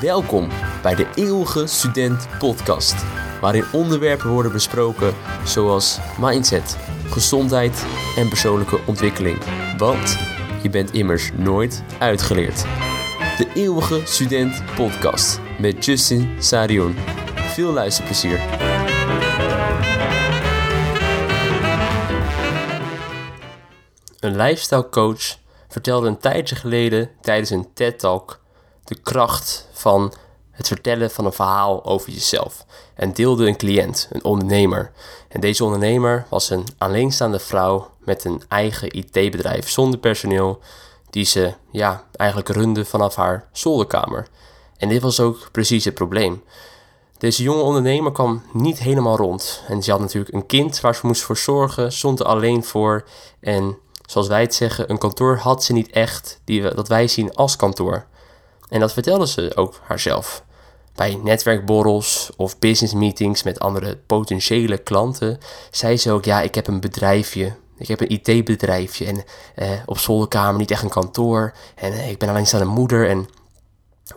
Welkom bij de Eeuwige Student Podcast, waarin onderwerpen worden besproken zoals mindset, gezondheid en persoonlijke ontwikkeling. Want je bent immers nooit uitgeleerd. De Eeuwige Student Podcast met Justin Sarion. Veel luisterplezier. Een lifestyle coach vertelde een tijdje geleden tijdens een TED-talk de kracht van het vertellen van een verhaal over jezelf. En deelde een cliënt, een ondernemer. En deze ondernemer was een alleenstaande vrouw met een eigen IT-bedrijf zonder personeel, die ze ja, eigenlijk runde vanaf haar zolderkamer. En dit was ook precies het probleem. Deze jonge ondernemer kwam niet helemaal rond. En ze had natuurlijk een kind waar ze moest voor zorgen, stond er alleen voor. En zoals wij het zeggen, een kantoor had ze niet echt, die we, dat wij zien als kantoor. En dat vertelde ze ook haarzelf. Bij netwerkborrels of business meetings met andere potentiële klanten zei ze ook: Ja, ik heb een bedrijfje. Ik heb een IT-bedrijfje en eh, op zolderkamer niet echt een kantoor. En eh, ik ben alleenstaande moeder en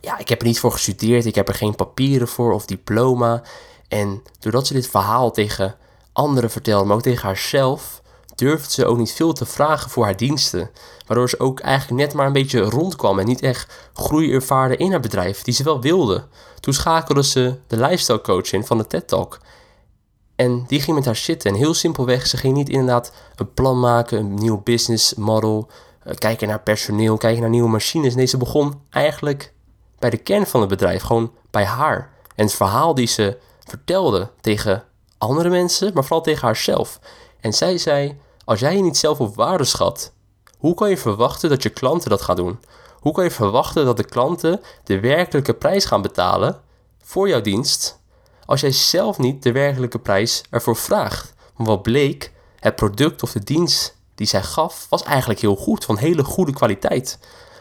ja, ik heb er niet voor gestudeerd. Ik heb er geen papieren voor of diploma. En doordat ze dit verhaal tegen anderen vertelde, maar ook tegen haarzelf, durfde ze ook niet veel te vragen voor haar diensten. Waardoor ze ook eigenlijk net maar een beetje rondkwam en niet echt groei ervaarde in haar bedrijf, die ze wel wilde. Toen schakelde ze de lifestyle coach in van de TED Talk. En die ging met haar zitten. En heel simpelweg, ze ging niet inderdaad een plan maken, een nieuw business model, eh, kijken naar personeel, kijken naar nieuwe machines. Nee, ze begon eigenlijk bij de kern van het bedrijf, gewoon bij haar. En het verhaal die ze vertelde tegen andere mensen, maar vooral tegen haarzelf. En zij zei: Als jij je niet zelf op waarde schat, hoe kan je verwachten dat je klanten dat gaan doen? Hoe kan je verwachten dat de klanten de werkelijke prijs gaan betalen voor jouw dienst als jij zelf niet de werkelijke prijs ervoor vraagt? Want wat bleek, het product of de dienst die zij gaf was eigenlijk heel goed, van hele goede kwaliteit.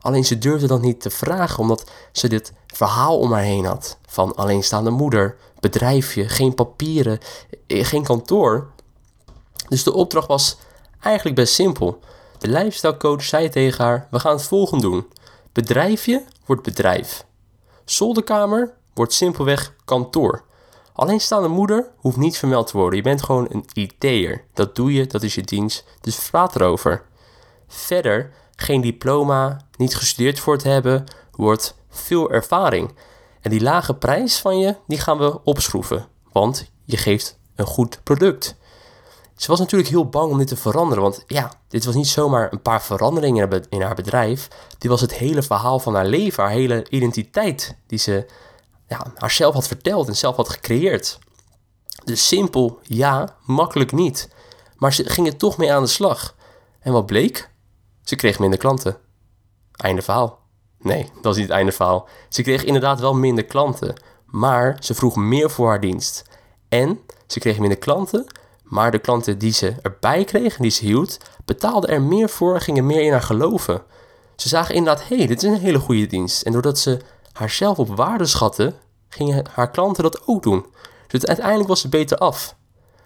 Alleen ze durfde dat niet te vragen, omdat ze dit verhaal om haar heen had. Van alleenstaande moeder, bedrijfje, geen papieren, eh, geen kantoor. Dus de opdracht was eigenlijk best simpel. De lifestyle coach zei tegen haar: We gaan het volgende doen. Bedrijfje wordt bedrijf. Zolderkamer wordt simpelweg kantoor. Alleenstaande moeder hoeft niet vermeld te worden. Je bent gewoon een IT'er. Dat doe je, dat is je dienst. Dus praat erover. Verder, geen diploma, niet gestudeerd voor te hebben, wordt veel ervaring. En die lage prijs van je, die gaan we opschroeven. Want je geeft een goed product. Ze was natuurlijk heel bang om dit te veranderen, want ja, dit was niet zomaar een paar veranderingen in haar bedrijf. Dit was het hele verhaal van haar leven, haar hele identiteit die ze ja, haarzelf had verteld en zelf had gecreëerd. Dus simpel, ja, makkelijk niet. Maar ze ging er toch mee aan de slag. En wat bleek? Ze kreeg minder klanten. Einde verhaal. Nee, dat was niet het einde verhaal. Ze kreeg inderdaad wel minder klanten, maar ze vroeg meer voor haar dienst. En ze kreeg minder klanten, maar de klanten die ze erbij kregen, die ze hield, betaalden er meer voor en gingen meer in haar geloven. Ze zagen inderdaad, hé, hey, dit is een hele goede dienst. En doordat ze haarzelf op waarde schatten, gingen haar klanten dat ook doen. Dus uiteindelijk was ze beter af.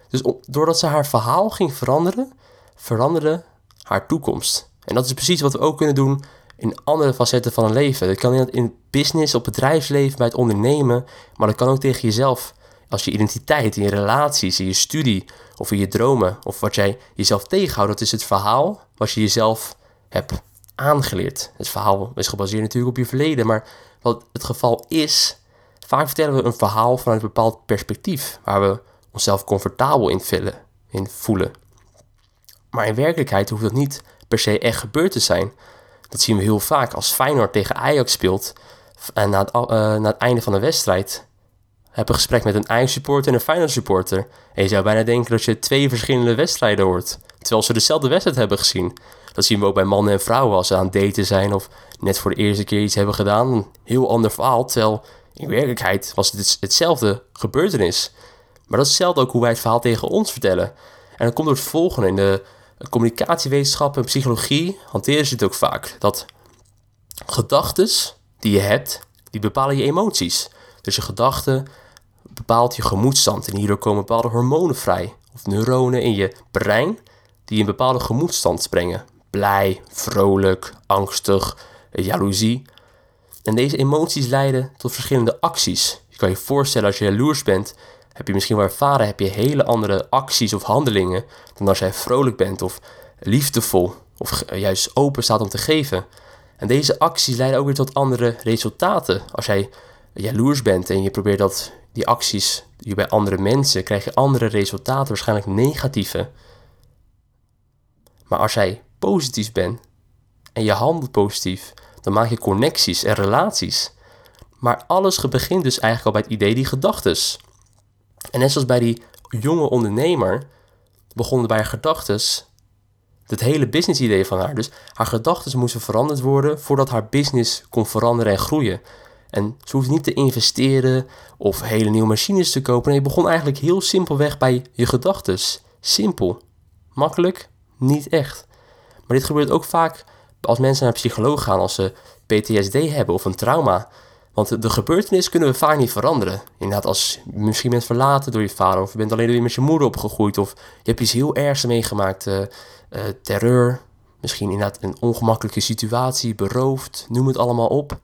Dus doordat ze haar verhaal ging veranderen, veranderde haar toekomst. En dat is precies wat we ook kunnen doen in andere facetten van een leven. Dat kan in business, op bedrijfsleven, bij het ondernemen, maar dat kan ook tegen jezelf als je identiteit, in je relaties, in je studie of in je dromen of wat jij jezelf tegenhoudt, dat is het verhaal wat je jezelf hebt aangeleerd. Het verhaal is gebaseerd natuurlijk op je verleden, maar wat het geval is, vaak vertellen we een verhaal vanuit een bepaald perspectief waar we onszelf comfortabel in, vullen, in voelen. Maar in werkelijkheid hoeft dat niet per se echt gebeurd te zijn. Dat zien we heel vaak als Feyenoord tegen Ajax speelt en na het, uh, na het einde van de wedstrijd heb een gesprek met een Ajax supporter en een Feyenoord supporter. En je zou bijna denken dat je twee verschillende wedstrijden hoort. Terwijl ze dezelfde wedstrijd hebben gezien. Dat zien we ook bij mannen en vrouwen als ze aan het daten zijn of net voor de eerste keer iets hebben gedaan. Een heel ander verhaal, terwijl in werkelijkheid was het hetzelfde gebeurtenis. Maar dat is hetzelfde ook hoe wij het verhaal tegen ons vertellen. En dan komt door het volgende. In de communicatiewetenschap en psychologie hanteren ze het ook vaak. Dat gedachten die je hebt, die bepalen je emoties. Dus je gedachten bepaalt je gemoedstand en hierdoor komen bepaalde hormonen vrij of neuronen in je brein die een bepaalde gemoedstand brengen. Blij, vrolijk, angstig, jaloezie. En deze emoties leiden tot verschillende acties. Je kan je voorstellen als je jaloers bent, heb je misschien wel ervaren, heb je hele andere acties of handelingen dan als jij vrolijk bent of liefdevol of juist open staat om te geven. En deze acties leiden ook weer tot andere resultaten. Als jij jaloers bent en je probeert dat, die acties die bij andere mensen, krijg je andere resultaten, waarschijnlijk negatieve. Maar als jij positief bent en je handelt positief, dan maak je connecties en relaties. Maar alles begint dus eigenlijk al bij het idee die gedachtes. En net zoals bij die jonge ondernemer begonnen bij haar gedachtes het hele business idee van haar. Dus haar gedachten moesten veranderd worden voordat haar business kon veranderen en groeien. En ze hoefde niet te investeren of hele nieuwe machines te kopen. Nee, je begon eigenlijk heel simpelweg bij je gedachten. Simpel. Makkelijk? Niet echt. Maar dit gebeurt ook vaak als mensen naar een psycholoog gaan als ze PTSD hebben of een trauma. Want de gebeurtenis kunnen we vaak niet veranderen. Inderdaad, als je misschien bent verlaten door je vader, of je bent alleen weer met je moeder opgegroeid, of je hebt iets heel ergs meegemaakt, uh, terreur, misschien inderdaad een ongemakkelijke situatie, beroofd, noem het allemaal op.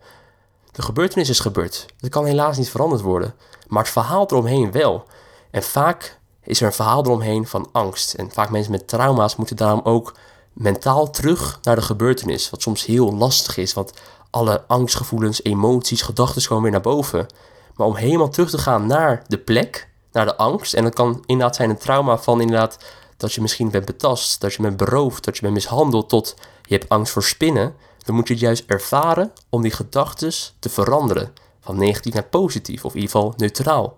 De gebeurtenis is gebeurd. Dat kan helaas niet veranderd worden. Maar het verhaal eromheen wel. En vaak is er een verhaal eromheen van angst. En vaak mensen met trauma's moeten daarom ook mentaal terug naar de gebeurtenis. Wat soms heel lastig is, want alle angstgevoelens, emoties, gedachten komen weer naar boven. Maar om helemaal terug te gaan naar de plek, naar de angst. En dat kan inderdaad zijn een trauma van inderdaad dat je misschien bent betast, dat je bent beroofd, dat je bent mishandeld, tot je hebt angst voor spinnen. Dan moet je het juist ervaren om die gedachten te veranderen. Van negatief naar positief, of in ieder geval neutraal.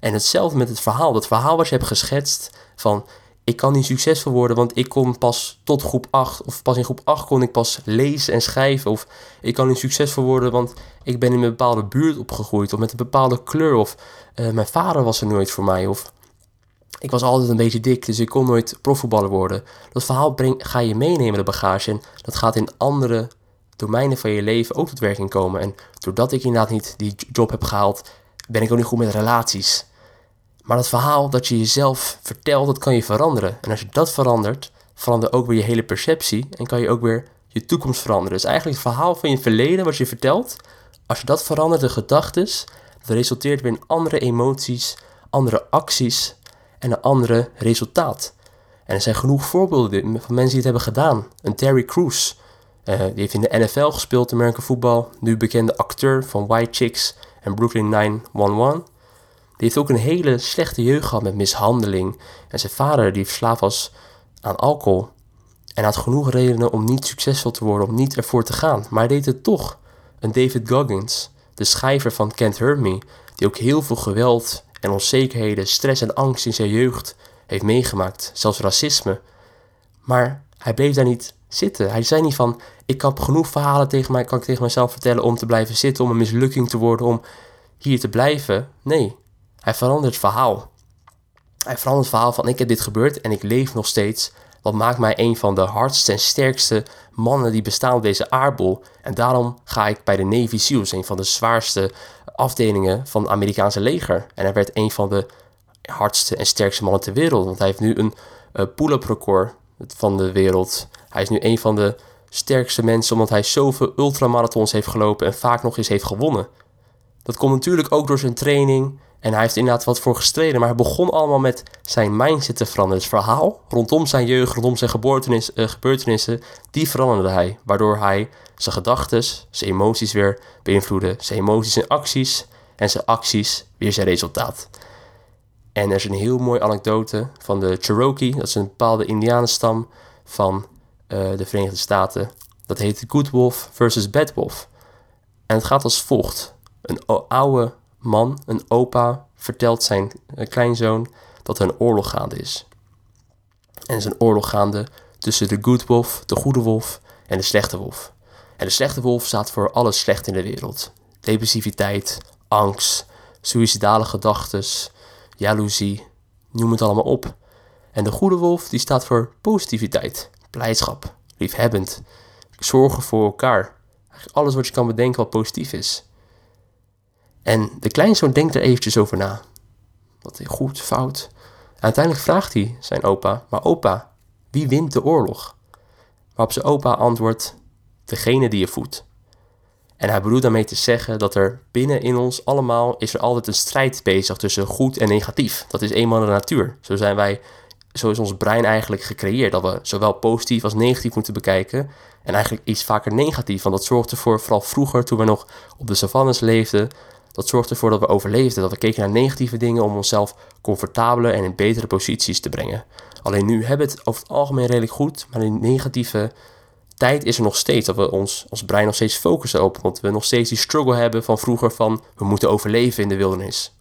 En hetzelfde met het verhaal. Dat verhaal wat je hebt geschetst van ik kan niet succesvol worden, want ik kom pas tot groep 8. Of pas in groep 8 kon ik pas lezen en schrijven. Of ik kan niet succesvol worden, want ik ben in een bepaalde buurt opgegroeid. Of met een bepaalde kleur. Of uh, mijn vader was er nooit voor mij. Of ik was altijd een beetje dik, dus ik kon nooit profvoetballer worden. Dat verhaal breng, ga je meenemen, de bagage. En dat gaat in andere domeinen van je leven ook tot werking komen. En doordat ik inderdaad niet die job heb gehaald, ben ik ook niet goed met relaties. Maar dat verhaal dat je jezelf vertelt, dat kan je veranderen. En als je dat verandert, verandert ook weer je hele perceptie en kan je ook weer je toekomst veranderen. Dus eigenlijk het verhaal van je verleden, wat je vertelt, als je dat verandert, de gedachten, dat resulteert weer in andere emoties, andere acties en een andere resultaat. En er zijn genoeg voorbeelden van mensen die het hebben gedaan. Een Terry Crews, uh, die heeft in de NFL gespeeld, American voetbal. Nu bekende acteur van White Chicks en Brooklyn 911. Die heeft ook een hele slechte jeugd gehad met mishandeling. En zijn vader, die verslaafd was aan alcohol. En had genoeg redenen om niet succesvol te worden, om niet ervoor te gaan. Maar hij deed het toch. En David Goggins, de schrijver van Can't Hurt Me, die ook heel veel geweld en onzekerheden, stress en angst in zijn jeugd heeft meegemaakt, zelfs racisme. Maar hij bleef daar niet zitten. Hij zei niet van, ik heb genoeg verhalen tegen mij, kan ik tegen mezelf vertellen om te blijven zitten, om een mislukking te worden, om hier te blijven. Nee, hij verandert het verhaal. Hij verandert het verhaal van ik heb dit gebeurd en ik leef nog steeds. Wat maakt mij een van de hardste en sterkste mannen die bestaan op deze aardbol. En daarom ga ik bij de Navy SEALs, een van de zwaarste afdelingen van het Amerikaanse leger. En hij werd een van de hardste en sterkste mannen ter wereld. Want hij heeft nu een uh, pull-up record van de wereld. Hij is nu een van de sterkste mensen omdat hij zoveel ultramarathons heeft gelopen en vaak nog eens heeft gewonnen. Dat komt natuurlijk ook door zijn training en hij heeft inderdaad wat voor gestreden, maar hij begon allemaal met zijn mindset te veranderen. Het verhaal rondom zijn jeugd, rondom zijn uh, gebeurtenissen, die veranderde hij. Waardoor hij zijn gedachten, zijn emoties weer beïnvloedde. Zijn emoties en acties en zijn acties weer zijn resultaat. En er is een heel mooie anekdote van de Cherokee. Dat is een bepaalde indianenstam van de Verenigde Staten. Dat heet Good Wolf versus Bad Wolf. En het gaat als volgt. Een oude man, een opa, vertelt zijn eh, kleinzoon dat er een oorlog gaande is. En er is een oorlog gaande tussen de good wolf, de goede wolf en de slechte wolf. En de slechte wolf staat voor alles slecht in de wereld. Depressiviteit, angst, suïcidale gedachten, jaloezie, noem het allemaal op. En de goede wolf die staat voor positiviteit, blijdschap, liefhebbend, zorgen voor elkaar. Alles wat je kan bedenken wat positief is. En de kleinzoon denkt er eventjes over na. Wat goed, fout. En uiteindelijk vraagt hij zijn opa, maar opa, wie wint de oorlog? Waarop zijn opa antwoordt, degene die je voedt. En hij bedoelt daarmee te zeggen dat er binnen in ons allemaal is er altijd een strijd bezig tussen goed en negatief. Dat is eenmaal de natuur. Zo zijn wij, zo is ons brein eigenlijk gecreëerd. Dat we zowel positief als negatief moeten bekijken. En eigenlijk iets vaker negatief. Want dat zorgt ervoor, vooral vroeger toen we nog op de savannes leefden, dat zorgt ervoor dat we overleefden. Dat we keken naar negatieve dingen om onszelf comfortabeler en in betere posities te brengen. Alleen nu hebben we het over het algemeen redelijk goed, maar die negatieve tijd is er nog steeds. Dat we ons, ons brein nog steeds focussen op. Want we nog steeds die struggle hebben van vroeger van we moeten overleven in de wildernis.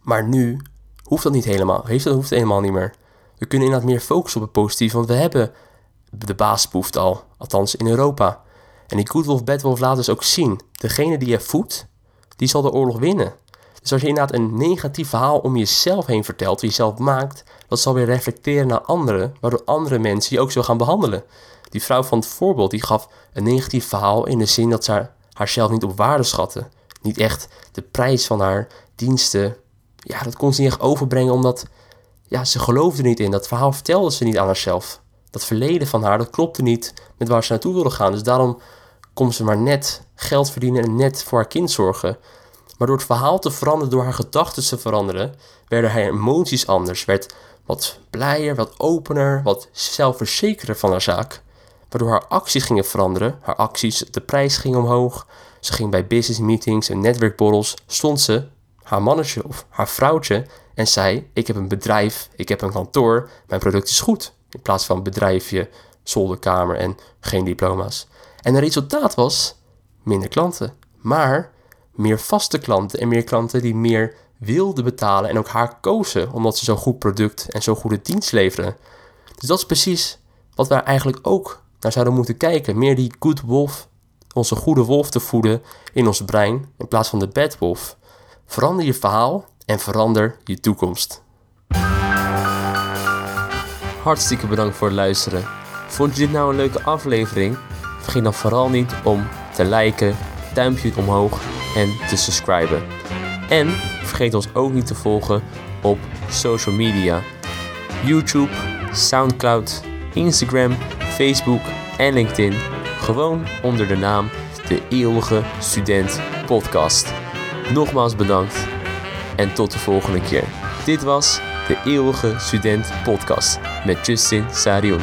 Maar nu hoeft dat niet helemaal. Heeft dat hoeft helemaal niet meer. We kunnen inderdaad meer focussen op het positieve, want we hebben de basisbehoefte al. Althans in Europa. En die Good Wolf, Bad Wolf laat dus ook zien. Degene die je voedt, die zal de oorlog winnen. Dus als je inderdaad een negatief verhaal om jezelf heen vertelt, jezelf maakt, dat zal weer reflecteren naar anderen, waardoor andere mensen je ook zo gaan behandelen. Die vrouw van het voorbeeld, die gaf een negatief verhaal in de zin dat ze haarzelf niet op waarde schatte. Niet echt de prijs van haar diensten, ja, dat kon ze niet echt overbrengen, omdat ja, ze geloofde niet in. Dat verhaal vertelde ze niet aan haarzelf. Dat verleden van haar, dat klopte niet met waar ze naartoe wilde gaan. Dus daarom kon ze maar net geld verdienen en net voor haar kind zorgen. Maar door het verhaal te veranderen, door haar gedachten te veranderen, werden haar emoties anders. Werd wat blijer, wat opener, wat zelfverzekerder van haar zaak. Waardoor haar acties gingen veranderen. Haar acties, de prijs ging omhoog. Ze ging bij business meetings en netwerkborrels. Stond ze, haar mannetje of haar vrouwtje, en zei: Ik heb een bedrijf, ik heb een kantoor, mijn product is goed. In plaats van bedrijfje, zolderkamer en geen diploma's. En het resultaat was minder klanten. Maar meer vaste klanten en meer klanten die meer wilden betalen en ook haar kozen omdat ze zo'n goed product en zo'n goede dienst leveren. Dus dat is precies wat wij eigenlijk ook naar zouden moeten kijken. Meer die good wolf, onze goede wolf te voeden in ons brein in plaats van de bad wolf. Verander je verhaal en verander je toekomst. Hartstikke bedankt voor het luisteren. Vond je dit nou een leuke aflevering? Vergeet dan vooral niet om te liken, duimpje omhoog en te subscriben. En vergeet ons ook niet te volgen op social media. YouTube, Soundcloud, Instagram, Facebook en LinkedIn. Gewoon onder de naam De Eeuwige Student Podcast. Nogmaals bedankt en tot de volgende keer. Dit was De Eeuwige Student Podcast met Justin Sarion.